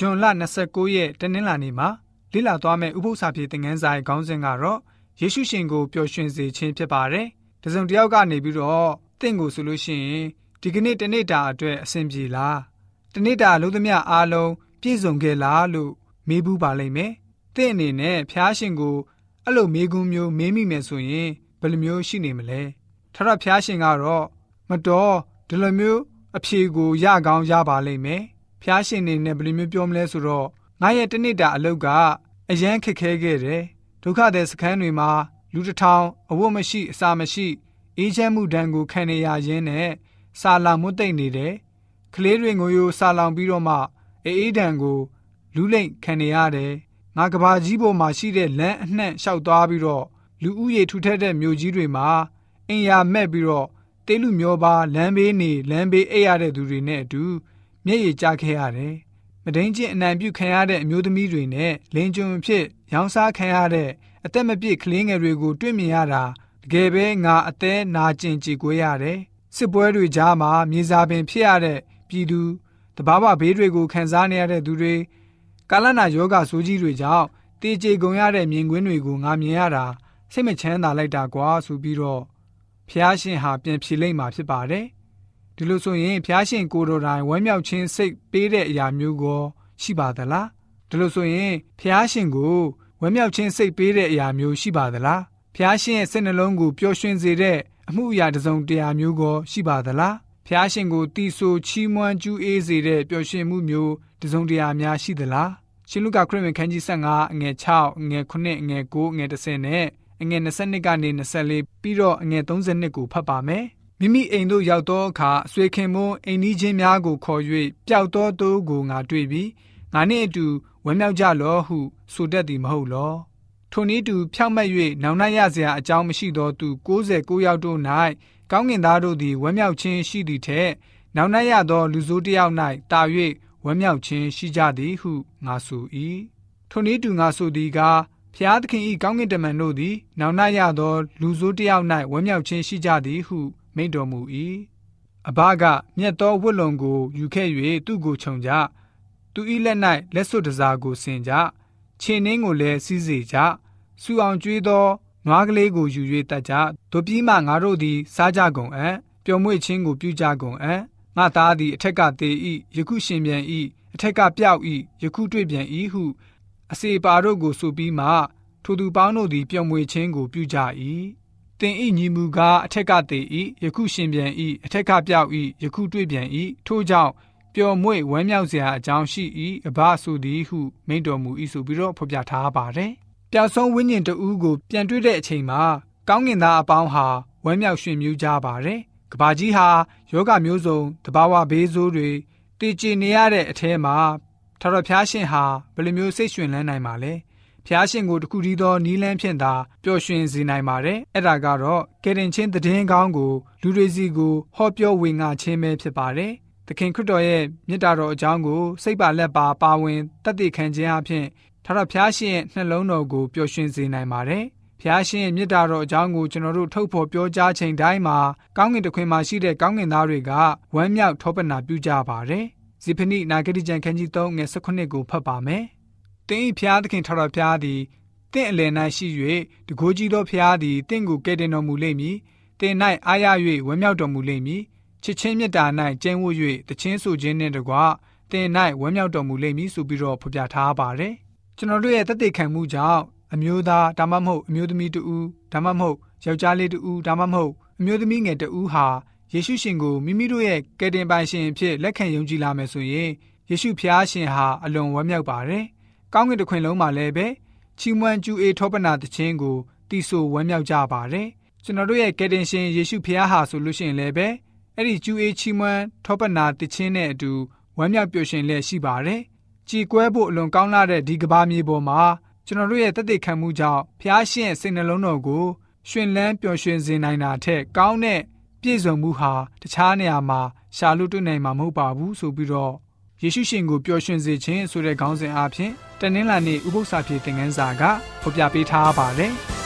ဂျွန်လ29ရက်တနင်္လာနေ့မှာလေ့လာသွားမယ့်ဥပုသ္စာပြေသင်ခန်းစာရဲ့ခေါင်းစဉ်ကတော့ယေရှုရှင်ကိုပျော်ရွှင်စေခြင်းဖြစ်ပါတယ်။တစုံတစ်ယောက်ကနေပြီးတော့တင့်ကိုဆိုလို့ရှိရင်ဒီကနေ့တနေ့တာအတွက်အဆင်ပြေလား။တနေ့တာလုံးသမျှအားလုံးပြည့်စုံခဲ့လားလို့မေးဘူးပါလိမ့်မယ်။တင့်အနေနဲ့ဖျားရှင်ကိုအဲ့လိုမေးခွန်းမျိုးမေးမိမယ်ဆိုရင်ဘယ်လိုမျိုးရှိနေမလဲ။ထထဖျားရှင်ကတော့မတော်ဒီလိုမျိုးအဖြေကိုရကောင်းရပါလိမ့်မယ်။ ဖျားရှင်နေနဲ့ဘယ်လိုမျိုးပြောမလဲဆိုတော့ငါရဲ့တနေ့တာအလုပ်ကအရန်ခက်ခဲခဲ့တယ်။ဒုက္ခတဲ့စခန်းတွေမှာလူတစ်ထောင်အဝတ်မရှိအစာမရှိအေးချမ်းမှုဒဏ်ကိုခံနေရခြင်းနဲ့စာလောင်မွတ်သိမ့်နေတယ်။ကလေးတွေငိုယိုစာလောင်ပြီးတော့မှအေးအေးဒဏ်ကိုလူလိမ့်ခံနေရတယ်။ငါကဘာကြီးပေါ်မှာရှိတဲ့လမ်းအနှံ့လျှောက်သွားပြီးတော့လူဦးရေထူထပ်တဲ့မြို့ကြီးတွေမှာအင်ယာမဲ့ပြီးတော့တေးလူမျိုးပါလမ်းဘေးနေလမ်းဘေးအိပ်ရတဲ့သူတွေနဲ့အတူ မျက်ရည်ကျခဲ့ရတယ်။မဒိန်ချင်းအနံပြုခံရတဲ့အမျိုးသမီးတွေနဲ့လင်းကျွန်းဖြစ်ရောင်းစားခံရတဲ့အသက်မပြည့်ကလေးငယ်တွေကိုတွေ့မြင်ရတာတကယ်ပဲငါအသက်နာကျင်ကြည်ကွေးရတယ်။စစ်ပွဲတွေကြားမှာမြေစာပင်ဖြစ်ရတဲ့ပြည်သူတဘာဝဘေးတွေကိုခံစားနေရတဲ့သူတွေကာလနာယောဂဆိုးကြီးတွေကြောင့်တေကြေကုန်ရတဲ့မြင်ကွင်းတွေကိုငါမြင်ရတာစိတ်မချမ်းသာလိုက်တာကွာဆိုပြီးတော့ဖျားရှင်ဟာပြန်ဖြေလိုက်မှာဖြစ်ပါတယ်။ ဒီလိုဆိုရင်ဖျားရှင်ကိုတော်တိုင်ဝမ်းမြောက်ခြင်းစိတ်ပေးတဲ့အရာမျိုးကိုရှိပါသလား။ဒီလိုဆိုရင်ဖျားရှင်ကိုဝမ်းမြောက်ခြင်းစိတ်ပေးတဲ့အရာမျိုးရှိပါသလား။ဖျားရှင်ရဲ့စိတ်နှလုံးကိုပျော်ရွှင်စေတဲ့အမှုအရာတစ်စုံတရာမျိုးကိုရှိပါသလား။ဖျားရှင်ကိုတီဆိုချီးမွမ်းကျူးအေးစေတဲ့ပျော်ရွှင်မှုမျိုးတစ်စုံတရာများရှိသလား။ရှင်လုကာခရစ်ဝင်ခန်းကြီး15အငယ်6အငယ်9အငယ်9အငယ်10နဲ့အငယ်22ကနေ24ပြီးတော့အငယ်32ကိုဖတ်ပါမယ်။ မိမိအိမ်သို့ရောက်သောအခါအဆွေခင်မွန်းအိမ်နီးချင်းများကိုခေါ်၍ပျောက်သောသူကိုငါတွေ့ပြီးငါနှင့်အတူဝမ်းမြောက်ကြလောဟုဆိုတတ်သည်မဟုတ်လော။ထိုနည်းတူဖြောက်မက်၍နောင်နှရစရာအကြောင်းမရှိသောသူ69ယောက်တို့၌ကောင်းကင်သားတို့သည်ဝမ်းမြောက်ခြင်းရှိသည်ထက်နောင်နှရသောလူဆိုးတစ်ယောက်၌တာ၍ဝမ်းမြောက်ခြင်းရှိကြသည်ဟုငါဆို၏။ထိုနည်းတူငါဆိုသည်ကားဖျားသခင်ဤကောင်းကင်တမန်တို့သည် နောင်နှရသောလူဆိုးတယောက်၌ဝမ်းမြောက်ခြင်းရှိကြသည်ဟု မိန့်တော်မူ၏အဘကမြတ်သောဝတ်လုံကိုယူခဲ့၍သူ့ကိုခြုံကြသူ၏လက်၌လက်စွပ်တစားကိုဆင်ကြခြေနှင်းကိုလည်းစီးစေကြစူအောင်ကျွေးသောနွားကလေးကိုယူ၍တတ်ကြတို့ပြီးမှငါတို့သည်စားကြကုန်အံ့ပျော်မွေ့ခြင်းကိုပြုကြကုန်အံ့ငါသားသည်အထက်ကတေ၏ယခုရှင်ပြန်၏အထက်ကပြောက်၏ယခုတွေ့ပြန်၏ဟုအစေပါတို့ကိုဆိုပြီးမှထိုသူပေါင်းတို့သည်ပြုံမွေခြင်းကိုပြုကြ၏ တင်ဤညီမူကားအထက်ကတေ၏ယခုရှင်ပြန်၏အထက်ကပြောက်၏ယခုတွေ့ပြန်၏ထို့ကြောင့်ပျော်မွေ့ဝမ်းမြောက်စရာအကြောင်းရှိ၏အဘဆိုသည်ဟုမိန့်တော်မူ၏ဆိုပြီးတော့ဖော်ပြထားပါတယ်ပျောက်ဆုံးဝိညာဉ်တဦးကိုပြန်တွေ့တဲ့အချိန်မှာကောင်းကင်သားအပေါင်းဟာဝမ်းမြောက်ရွှင်မြူးကြပါတယ်ကဘာကြီးဟာယောဂမျိုးစုံတဘာဝဘေးဆိုးတွေတည်ကြည်နေရတဲ့အထဲမှာထာဝရဘုရားရှင်ဟာဘယ်လိုမျိုးစိတ်ရွှင်လန်းနိုင်ပါလဲ ဖျားရှင်ကိုတခုတည်းသောနီးလန်းဖြင့်သာပျော်ရွှင်စေနိုင်ပါတယ်။အဲ့ဒါကတော့ကယ်တင်ချင်းသတင်းကောင်းကိုလူတွေစီကိုဟောပြောဝေငှခြင်းပဲဖြစ်ပါတယ်။သခင်ခရစ်တော်ရဲ့မြတ်တာတော်အကြောင်းကိုစိတ်ပါလက်ပါပါဝင်တတ်သိခံခြင်းအပြင်ထာဝရဘုရားရှင်ရဲ့နှလုံးတော်ကိုပျော်ရွှင်စေနိုင်ပါတယ်။ဖျားရှင်ရဲ့မြတ်တာတော်အကြောင်းကိုကျွန်တော်တို့ထုတ်ဖော်ပြောကြားချိန်တိုင်းမှာကောင်းကင်တခွင်မှာရှိတဲ့ကောင်းကင်သားတွေကဝမ်းမြောက်ထောပနာပြုကြပါတယ်။ဇိဖနိနာဂတိကျမ်းခန်းကြီး3ငယ်18ကိုဖတ်ပါမယ်။ တင်းဤဖျားသခင်ထတော်ဖျားသည်တင့်အလယ်၌ရှိ၍တကိုးကြီးသောဖျားသည်တင့်ကိုကယ်တင်တော်မူလိမ့်မည်တင်၌အားရ၍ဝမ်းမြောက်တော်မူလိမ့်မည်ချစ်ချင်းမေတ္တာ၌ကျင့်ဝတ်၍တခြင်းဆိုခြင်းနှင့်တကွတင်၌ဝမ်းမြောက်တော်မူလိမ့်မည်ဆိုပြီးတော့ဖော်ပြထားပါတယ်ကျွန်တော်တို့ရဲ့တသက်ခံမှုကြောင့်အမျိုးသားဒါမှမဟုတ်အမျိုးသမီးတူဒါမှမဟုတ်ယောက်ျားလေးတူဒါမှမဟုတ်အမျိုးသမီးငယ်တူဟာယေရှုရှင်ကိုမိမိတို့ရဲ့ကယ်တင်ပိုင်ရှင်အဖြစ်လက်ခံယုံကြည်လာမယ်ဆိုရင်ယေရှုဖျားရှင်ဟာအလွန်ဝမ်းမြောက်ပါတယ် ကောင်းကင်တစ်ခွင်လုံးမှာလည်းပဲချီးမွမ်းကျူးအေးထောပနာတခြင်းကိုတီဆိုဝမ်းမြောက်ကြပါတယ်ကျွန်တော်တို့ရဲ့ကယ်တင်ရှင်ယေရှုဖခင်ဟာဆိုလို့ရှိရင်လည်းပဲအဲ့ဒီကျူးအေးချီးမွမ်းထောပနာတခြင်းနဲ့အတူဝမ်းမြောက်ပျော်ရွှင်လျက်ရှိပါတယ်ကြည်ကွဲဖို့အလွန်ကောင်းလာတဲ့ဒီကဘာမြေပေါ်မှာကျွန်တော်တို့ရဲ့တသက်ခံမှုကြောင့်ဖျားရှင်စိတ်နှလုံးတော်ကိုရှင်လန်းပျော်ရွှင်စေနိုင်တာထက်ကောင်းတဲ့ပြည့်စုံမှုဟာတခြားနေရာမှာရှာလို့တွေ့နိုင်မှာမဟုတ်ပါဘူးဆိုပြီးတော့ ယေရှုရှင်ကိုပျော်ရွှင်စေခြင်းဆိုတဲ့ခေါင်းစဉ်အဖြစ်တနင်္လာနေ့ဥပုသ္စာပြေသင်ခန်းစာကဖော်ပြပေးထားပါတယ်။